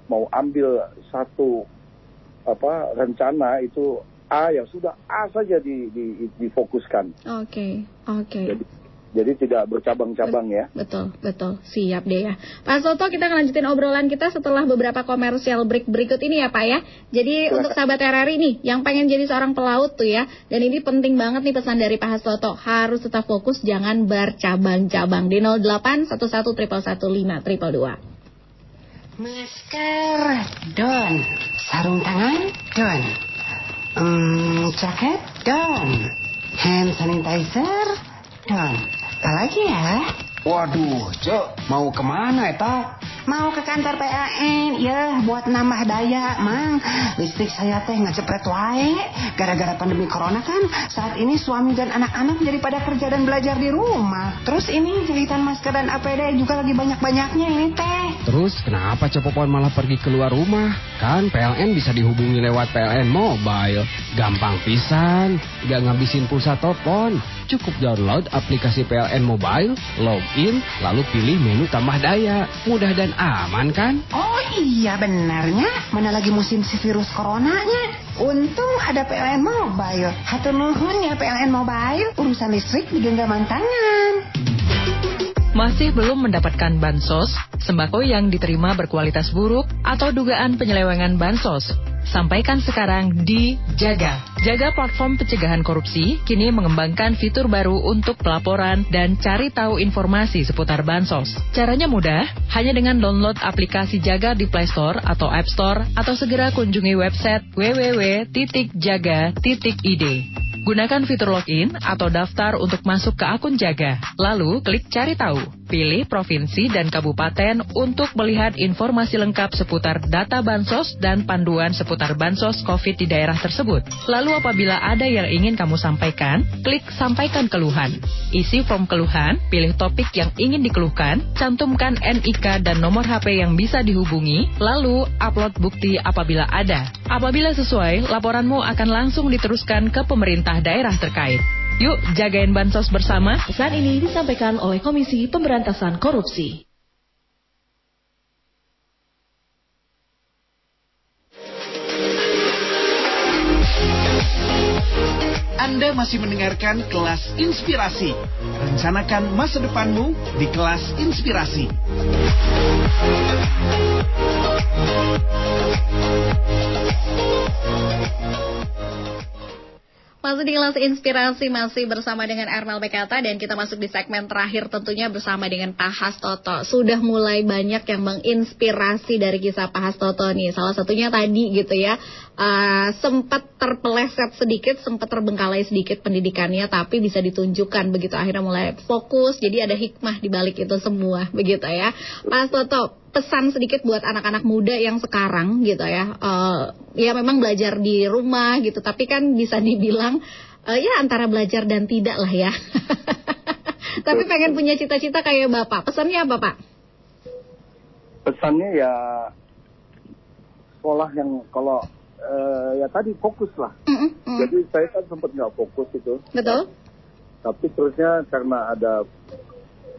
mau ambil satu apa rencana itu A ya sudah A saja di, di, difokuskan. Oke. Oke. Jadi, jadi tidak bercabang-cabang ya. Betul, betul. Siap deh ya. Pak Soto, kita akan lanjutin obrolan kita setelah beberapa komersial break berikut ini ya Pak ya. Jadi untuk sahabat RRI nih, yang pengen jadi seorang pelaut tuh ya, dan ini penting banget nih pesan dari Pak Soto, harus tetap fokus, jangan bercabang-cabang. Di 08 11 115 Masker, don. Sarung tangan, don. Hmm, jaket, don. Hand sanitizer, don. Apalagi ya? Waduh, Cok, mau ke mana eta? Mau ke kantor PLN, ya buat nambah daya, Mang. Listrik saya teh ngecepret wae. Gara-gara pandemi corona kan, saat ini suami dan anak-anak jadi pada kerja dan belajar di rumah. Terus ini jahitan masker dan APD juga lagi banyak-banyaknya ini teh. Terus kenapa Cepopon malah pergi keluar rumah? Kan PLN bisa dihubungi lewat PLN Mobile. Gampang pisan, gak ngabisin pulsa telepon. Cukup download aplikasi PLN Mobile, login, lalu pilih menu tambah daya. Mudah dan aman kan? Oh iya benarnya, mana lagi musim si virus coronanya. Untung ada PLN Mobile. Hatur nuhun ya PLN Mobile, urusan listrik di genggaman tangan. Masih belum mendapatkan bansos, sembako yang diterima berkualitas buruk, atau dugaan penyelewengan bansos? Sampaikan sekarang di Jaga. Jaga platform pencegahan korupsi kini mengembangkan fitur baru untuk pelaporan dan cari tahu informasi seputar bansos. Caranya mudah, hanya dengan download aplikasi Jaga di Play Store atau App Store atau segera kunjungi website www.jaga.id. Gunakan fitur login atau daftar untuk masuk ke akun Jaga. Lalu klik cari tahu. Pilih provinsi dan kabupaten untuk melihat informasi lengkap seputar data bansos dan panduan seputar bansos COVID di daerah tersebut. Lalu apabila ada yang ingin kamu sampaikan, klik sampaikan keluhan. Isi form keluhan, pilih topik yang ingin dikeluhkan, cantumkan NIK dan nomor HP yang bisa dihubungi, lalu upload bukti apabila ada. Apabila sesuai, laporanmu akan langsung diteruskan ke pemerintah daerah terkait. Yuk, jagain bansos bersama. Pesan ini disampaikan oleh Komisi Pemberantasan Korupsi. Anda masih mendengarkan kelas inspirasi. Rencanakan masa depanmu di kelas inspirasi. Masih di kelas inspirasi masih bersama dengan Ernal Bekata dan kita masuk di segmen terakhir tentunya bersama dengan Pak Hastoto. Sudah mulai banyak yang menginspirasi dari kisah Pak Hastoto nih. Salah satunya tadi gitu ya. Uh, sempat terpeleset sedikit, sempat terbengkalai sedikit pendidikannya tapi bisa ditunjukkan begitu akhirnya mulai fokus. Jadi ada hikmah di balik itu semua begitu ya. Pak Hastoto, pesan sedikit buat anak-anak muda yang sekarang gitu ya. Eh, ya memang belajar di rumah gitu, tapi kan bisa dibilang eh, ya antara belajar dan tidak lah ya. tapi pengen punya cita-cita kayak Bapak. Pesannya apa, Pak? Pesannya ya sekolah yang kalau eh, ya tadi fokus lah. Jadi saya kan sempat nggak fokus itu. Betul? Tapi terusnya karena ada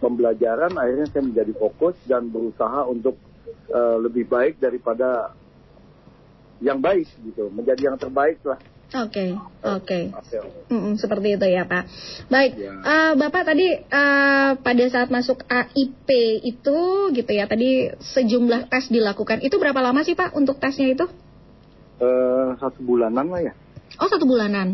pembelajaran akhirnya saya menjadi fokus dan berusaha untuk eh, lebih baik daripada yang baik gitu, menjadi yang terbaik lah. Oke, oke. Hasil. Mm-mm, seperti itu ya Pak. Baik, eh, Bapak tadi eh, pada saat masuk AIP itu gitu ya, tadi sejumlah tes dilakukan. Itu berapa lama sih Pak untuk tesnya itu? Eh, satu bulanan lah ya. Oh satu bulanan.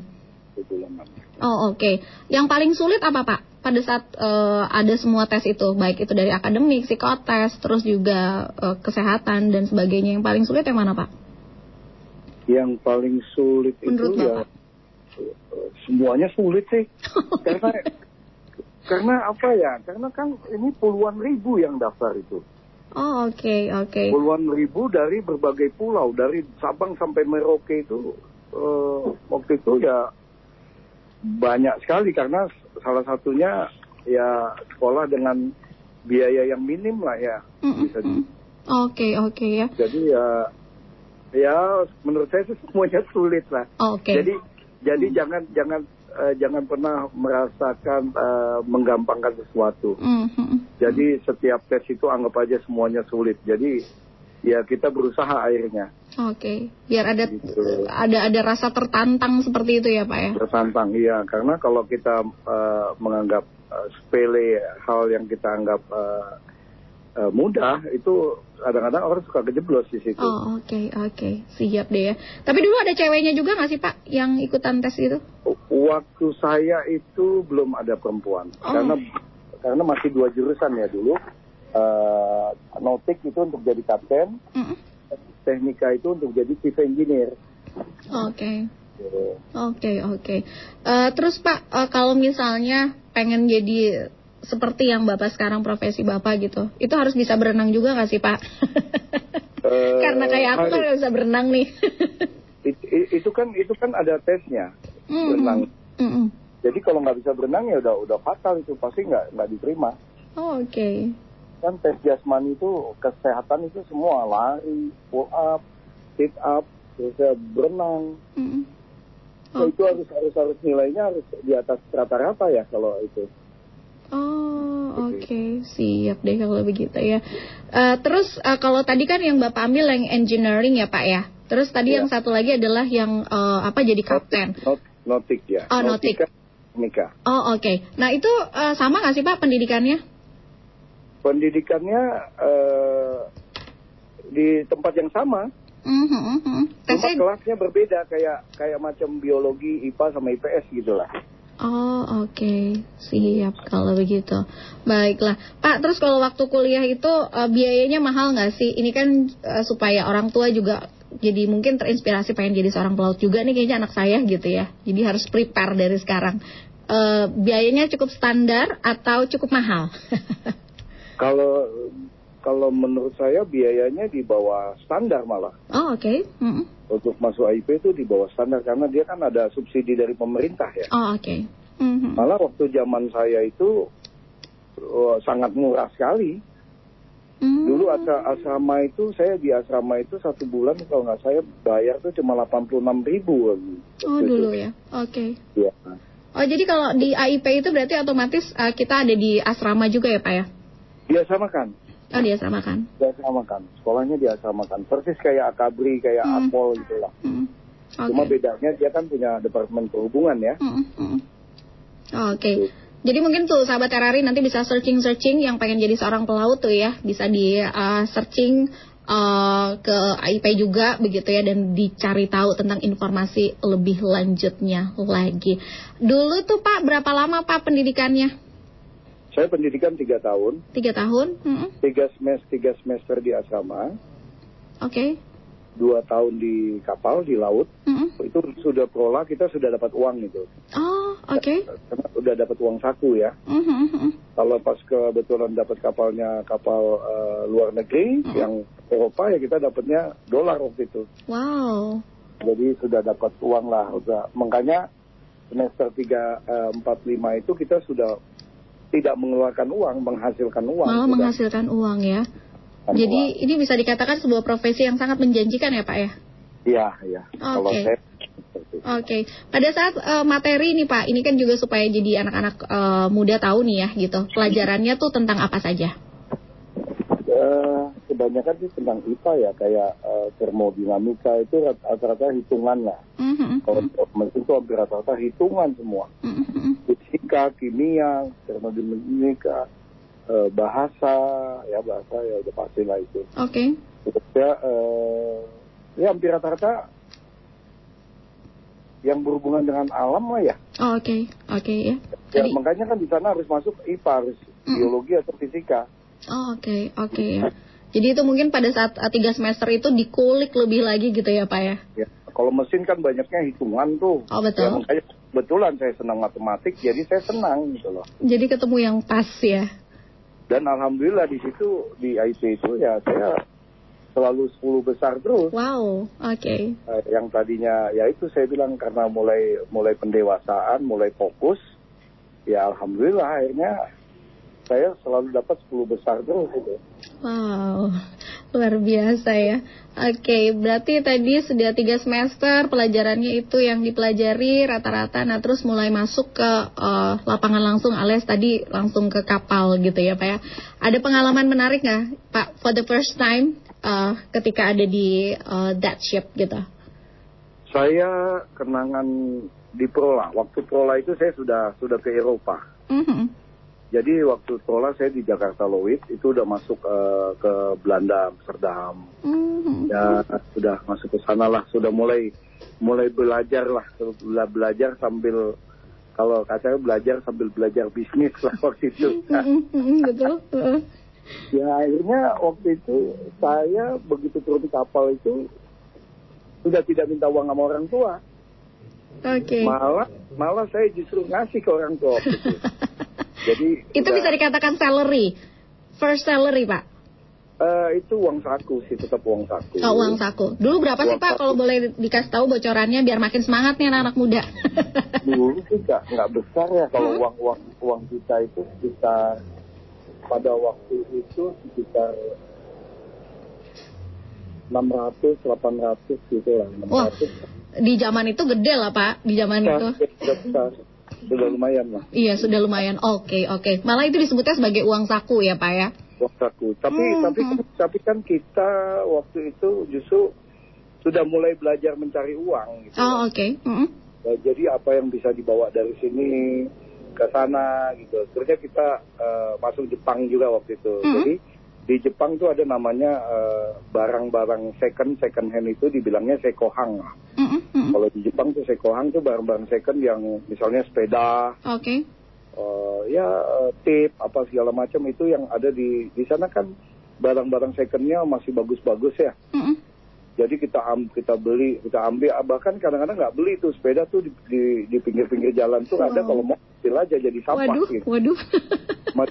Satu bulanan. Oh oke. Yang paling sulit apa Pak? Pada saat eh, ada semua tes itu, baik itu dari akademik, psikotes, terus juga eh, kesehatan dan sebagainya. Yang paling sulit yang mana Pak? Yang paling sulit Menurut itu ya eh, semuanya sulit sih. karena karena apa ya? Karena kan ini puluhan ribu yang daftar itu. Oh oke oke. Puluhan ribu dari berbagai pulau, dari Sabang sampai Merauke itu eh, waktu itu ya banyak sekali karena salah satunya ya sekolah dengan biaya yang minim lah ya. Bisa di- Oke oke ya. Jadi ya ya menurut saya sih semuanya sulit lah. Oke. Jadi jadi jangan jangan eh, jangan pernah merasakan eh, menggampangkan sesuatu. Mhm. Jadi setiap tes itu anggap aja semuanya sulit. Jadi ya kita berusaha akhirnya Oke, biar ada Gitu. ada ada rasa tertantang seperti itu ya Pak ya. bertantang. Iya, karena kalau kita eh, menganggap eh, sepele hal yang kita anggap eh, eh, mudah itu kadang-kadang orang suka kejeblos di situ. Oh oke oke siap deh ya. Tapi dulu ada ceweknya juga nggak sih Pak yang ikutan tes itu? Waktu saya itu belum ada perempuan Oh. karena karena masih dua jurusan ya dulu. Eh, Nautik itu untuk jadi kapten, teknika itu untuk jadi chief engineer. Oke Gitu. oke oke. Eh, terus Pak eh, kalau misalnya pengen jadi seperti yang Bapak sekarang profesi Bapak gitu, itu harus bisa berenang juga nggak sih Pak? Eh, Karena kayak aku kan nggak bisa berenang nih. It- i- itu kan itu kan ada tesnya Mm-mm. berenang. Mm-mm. Jadi kalau nggak bisa berenang ya udah udah fatal itu pasti nggak nggak diterima. Oh, Oke. Kan tes jasmani itu kesehatan itu semua lari, pull up, sit up, terus ya berenang. Mm-mm. So, itu harus harus harus nilainya harus di atas rata-rata ya kalau itu. Oke, siap deh kalau begitu ya. Eh, terus eh, kalau tadi kan yang Bapak ambil yang engineering ya Pak ya. Terus tadi Iya. yang satu lagi adalah yang eh, apa jadi kapten. Not, notik ya. Oh, notik. Nautika, Teknika. Oh, oke. Nah, itu eh, sama nggak sih Pak pendidikannya? Pendidikannya eh, di tempat yang sama, Mhm, mhm. cuma kelasnya berbeda kayak kayak macam biologi, IPA sama IPS gitu lah. Oh oke. Siap kalau begitu. Baiklah. Pak terus kalau waktu kuliah itu eh, biayanya mahal nggak sih? Ini kan eh, supaya orang tua juga jadi mungkin terinspirasi pengen jadi seorang pelaut juga nih kayaknya anak saya gitu ya. Jadi harus prepare dari sekarang. Eh, Biayanya cukup standar atau cukup mahal? Kalau kalau menurut saya biayanya di bawah standar malah. Oh oke. Mm-mm. Untuk masuk AIP itu di bawah standar karena dia kan ada subsidi dari pemerintah ya. Oh oke Mhm. Malah waktu zaman saya itu oh, sangat murah sekali. Hmm. Dulu asra- asrama itu saya di asrama itu satu bulan kalau nggak saya bayar tuh cuma 86 ribu. Oh dulu ya Oke Ya. Oh jadi kalau di AIP itu berarti otomatis eh, kita ada di asrama juga ya Pak ya di asrama kan diasamakan. Sekolahnya diasamakan. Persis kayak Akabri, kayak Hmm. Akpol gitu lah. Mm. Cuma Oke. bedanya dia kan punya departemen perhubungan ya. Mm, mm. Oke. Jadi mungkin tuh sahabat RRI nanti bisa searching-searching yang pengen jadi seorang pelaut tuh ya, bisa di uh, searching uh, ke AIP juga begitu ya dan dicari tahu tentang informasi lebih lanjutnya lagi. Dulu tuh Pak berapa lama Pak pendidikannya? Saya pendidikan tiga tahun, Tiga tahun? Mm-mm. tiga semester, tiga semester di asrama, Oke. dua tahun di kapal di laut. Mm-mm. Itu sudah prola kita sudah dapat uang itu. Oh Oke. Karena udah dapat uang saku ya. Mhm. Kalau pas kebetulan dapat kapalnya kapal eh, luar negeri yang Eropa ya kita dapatnya dolar waktu itu. Wow. Jadi sudah dapat uang lah. Udah. Makanya semester 3, eh, 4, 5 itu kita sudah tidak mengeluarkan uang, menghasilkan uang. Malah Sudah menghasilkan uang ya. menghasilkan Jadi uang. ini bisa dikatakan sebuah profesi yang sangat menjanjikan ya Pak ya? Iya, iya. Oke. saya Oke, pada saat eh, materi ini Pak, ini kan juga supaya jadi anak-anak eh, muda tahu nih ya gitu. Pelajarannya tuh tentang apa saja? Kebanyakan sih tentang IPA ya, kayak eh, termodinamika itu rat- rata-rata hitungan lah. Mhm. Kalau itu hampir rata-rata hitungan semua. Mhm. Fisika, kimia, termodinamika, eh, bahasa, ya bahasa ya udah pasti lah itu. Oke. Terus ya, eh, ya hampir rata-rata yang berhubungan dengan alam lah ya. Oh, Oke, oke ya. Ya, Tadi- makanya kan di sana harus masuk IPA, harus biologi atau fisika. Oh, oke, oke ya. Jadi itu mungkin pada saat eh, tiga semester itu dikulik lebih lagi gitu ya Pak ya? Ya, kalau mesin kan banyaknya hitungan tuh. Oh, betul. Ya, makanya kebetulan saya senang matematik, jadi saya senang gitu loh. Jadi ketemu yang pas ya. Dan alhamdulillah di situ di IT itu ya saya selalu 10 besar terus. Wow, oke. Eh, yang tadinya ya itu saya bilang karena mulai mulai pendewasaan, mulai fokus, ya alhamdulillah akhirnya saya selalu dapat 10 besar terus gitu. Wow, luar biasa ya. Oke, berarti tadi sudah tiga semester pelajarannya itu yang dipelajari rata-rata, nah terus mulai masuk ke eh, lapangan langsung alias tadi langsung ke kapal gitu ya Pak ya. Ada pengalaman menarik nggak Pak for the first time eh, ketika ada di eh, that ship gitu? Saya kenangan di Prola. Waktu Prola itu saya sudah sudah ke Eropa. Mhm. Jadi waktu Prola saya di Jakarta Loid itu udah masuk eh, ke Belanda, Amsterdam. Mhm. Ya sudah masuk ke sana lah, sudah mulai mulai belajar lah, Bela- belajar sambil kalau katanya belajar sambil belajar bisnis lah waktu itu. Mhm, mhm, Betul. Ya akhirnya waktu itu saya begitu turun di kapal itu sudah tidak minta uang sama orang tua. Oke. Malah malah saya justru ngasih ke orang tua waktu itu. Jadi Itu udah, bisa dikatakan salary, first salary Pak. eh, itu uang saku sih tetap uang saku. Oh, uang saku. Dulu berapa sih Uang Pak saku. kalau boleh dikasih tahu bocorannya biar makin semangat nih anak-anak muda. Dulu sih nggak nggak besar ya kalau uang uang uang kita itu sekitar pada waktu itu sekitar 600 800 gitu lah. Wah, 600 di zaman itu gede lah Pak, di zaman itu. besar, sudah lumayan lah. Iya, sudah lumayan. Oke, oke. Malah itu disebutnya sebagai uang saku ya Pak ya. uang saku. Tapi Hmm, tapi tapi kan kita waktu itu justru sudah mulai belajar mencari uang gitu. Oh, oke. Mm-mm. Ya, jadi apa yang bisa dibawa dari sini ke sana gitu. Terusnya kita eh, masuk Jepang juga waktu itu. Mhm. Jadi di Jepang tuh ada namanya eh, barang-barang second second hand itu dibilangnya sekohang. Mm-mm, mm-mm. Kalau di Jepang tuh sekohang tuh barang-barang second yang misalnya sepeda, Oke. eh, ya eh, tip apa segala macam itu yang ada di di sana kan barang-barang secondnya masih bagus-bagus ya. Mm-mm. Jadi kita am, kita beli, kita ambil bahkan kadang-kadang nggak beli tuh sepeda tuh di pinggir-pinggir jalan tuh ada kalau mau ambil aja jadi sampah Waduh, gitu. waduh.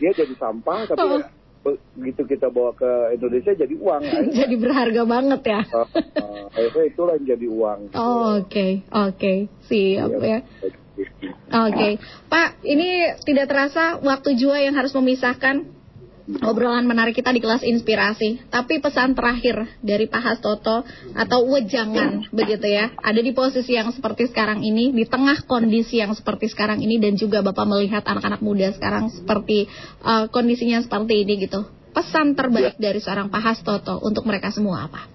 Dia jadi sampah tapi Oh. Begitu kita bawa ke Indonesia jadi uang. Akhirnya, Jadi berharga banget ya. eh, eh, akhirnya itulah yang jadi uang. Oh, oke, oke. Siap Iya. ya. Oke, Pak, ini tidak terasa waktu jua yang harus memisahkan obrolan menarik kita di kelas inspirasi. Tapi pesan terakhir dari Pak Hastoto atau wejangan begitu ya, ada di posisi yang seperti sekarang ini, di tengah kondisi yang seperti sekarang ini dan juga Bapak melihat anak-anak muda sekarang seperti eh, kondisinya seperti ini gitu. Pesan terbaik dari seorang Pak Hastoto untuk mereka semua apa?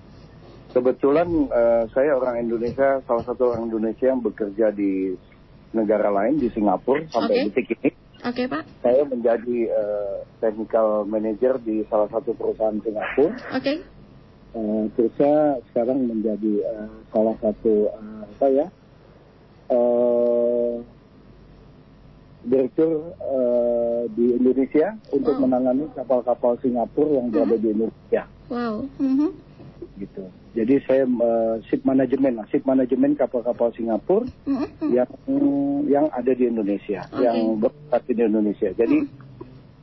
Kebetulan eh, saya orang Indonesia, salah satu orang Indonesia yang bekerja di negara lain di Singapura sampai Oke. detik ini. Oke, Pak. Saya menjadi eh, technical manager di salah satu perusahaan Singapura. Oke. Eh, terus saya sekarang menjadi eh, salah satu eh, apa ya eh, direktur eh, di Indonesia untuk menangani kapal-kapal Singapura yang berada di Indonesia. Wow. Mhm. Gitu. Jadi saya eh, ship manajemen lah, ship manajemen kapal-kapal Singapura yang yang ada di Indonesia, Oke. yang beroperasi di Indonesia. Jadi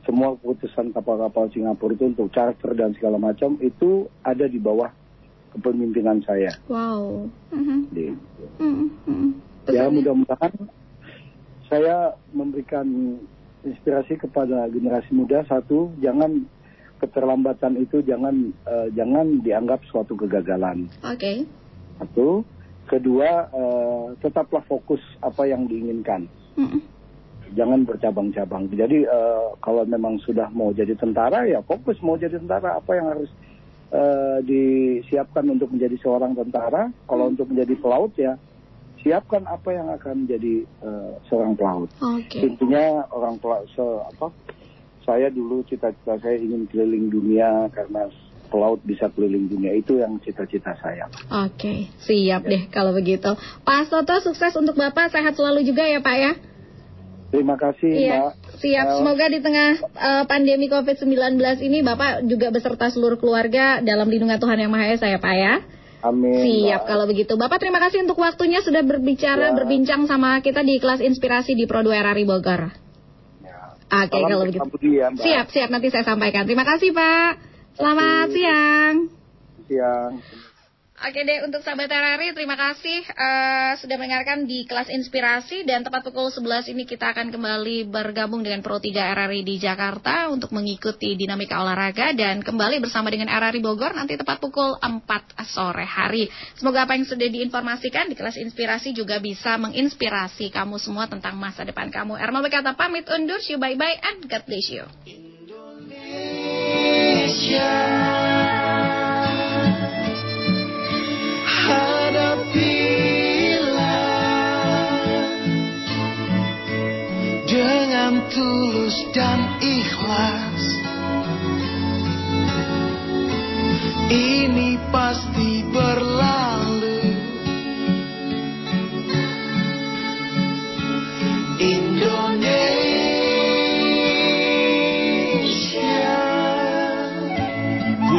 semua keputusan kapal-kapal Singapura itu untuk charter dan segala macam itu ada di bawah kepemimpinan saya. Wow. Mhm. Di- Mhm. Mhm. Ya mudah-mudahan saya memberikan inspirasi kepada generasi muda satu jangan keterlambatan itu jangan eh, jangan dianggap suatu kegagalan. Oke. satu. Kedua eh, tetaplah fokus apa yang diinginkan. Mhm. jangan bercabang-cabang. Jadi eh, kalau memang sudah mau jadi tentara ya fokus mau jadi tentara. Apa yang harus eh, disiapkan untuk menjadi seorang tentara? Kalau untuk menjadi pelaut ya siapkan apa yang akan menjadi eh, seorang pelaut. Oke. intinya orang tua se apa saya dulu cita-cita saya ingin keliling dunia karena pelaut bisa keliling dunia itu yang cita-cita saya Oke, siap deh kalau begitu. Pak Soto sukses untuk Bapak, sehat selalu juga ya Pak ya. terima kasih Iya, mbak siap. El. Semoga di tengah eh, pandemi COVID-19 ini Bapak juga beserta seluruh keluarga dalam lindungan Tuhan Yang Maha Esa ya Pak ya. amin Siap Mbak. kalau begitu. Bapak terima kasih untuk waktunya sudah berbicara, Ya. berbincang sama kita di kelas inspirasi di Pro 2 RRI Bogor. Oke kalau begitu. Budi ya, Mbak. Siap, siap nanti saya sampaikan. Terima kasih Pak. Selamat siang. siang Oke deh untuk sahabat RRI terima kasih eh, sudah mendengarkan di kelas inspirasi dan tepat pukul 11 ini kita akan kembali bergabung dengan Pro 3 RRI di Jakarta untuk mengikuti dinamika olahraga dan kembali bersama dengan RRI Bogor nanti tepat pukul 4 sore hari. Semoga apa yang sudah diinformasikan di kelas inspirasi juga bisa menginspirasi kamu semua tentang masa depan kamu. Ermal berkata pamit undur, see you bye bye and God bless you. Hadapilah dengan tulus dan ikhlas. Ini pasti berlalu.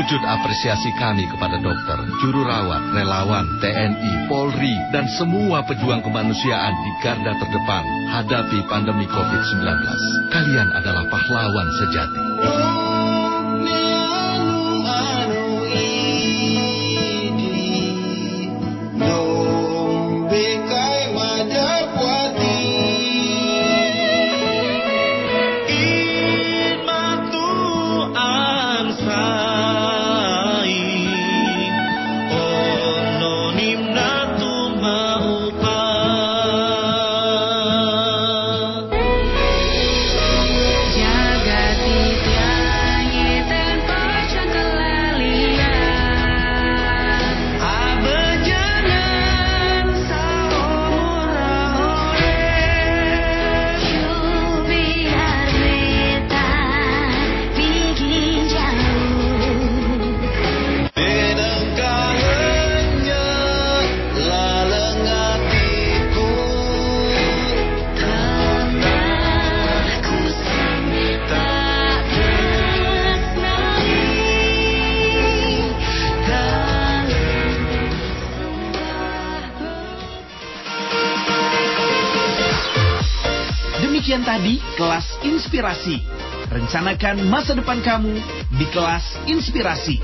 Wujud apresiasi kami kepada dokter, juru rawat, relawan, TNI, Polri, dan semua pejuang kemanusiaan di garda terdepan hadapi pandemi COVID-19. Kalian adalah pahlawan sejati. Inspirasi. Rencanakan masa depan kamu di kelas inspirasi.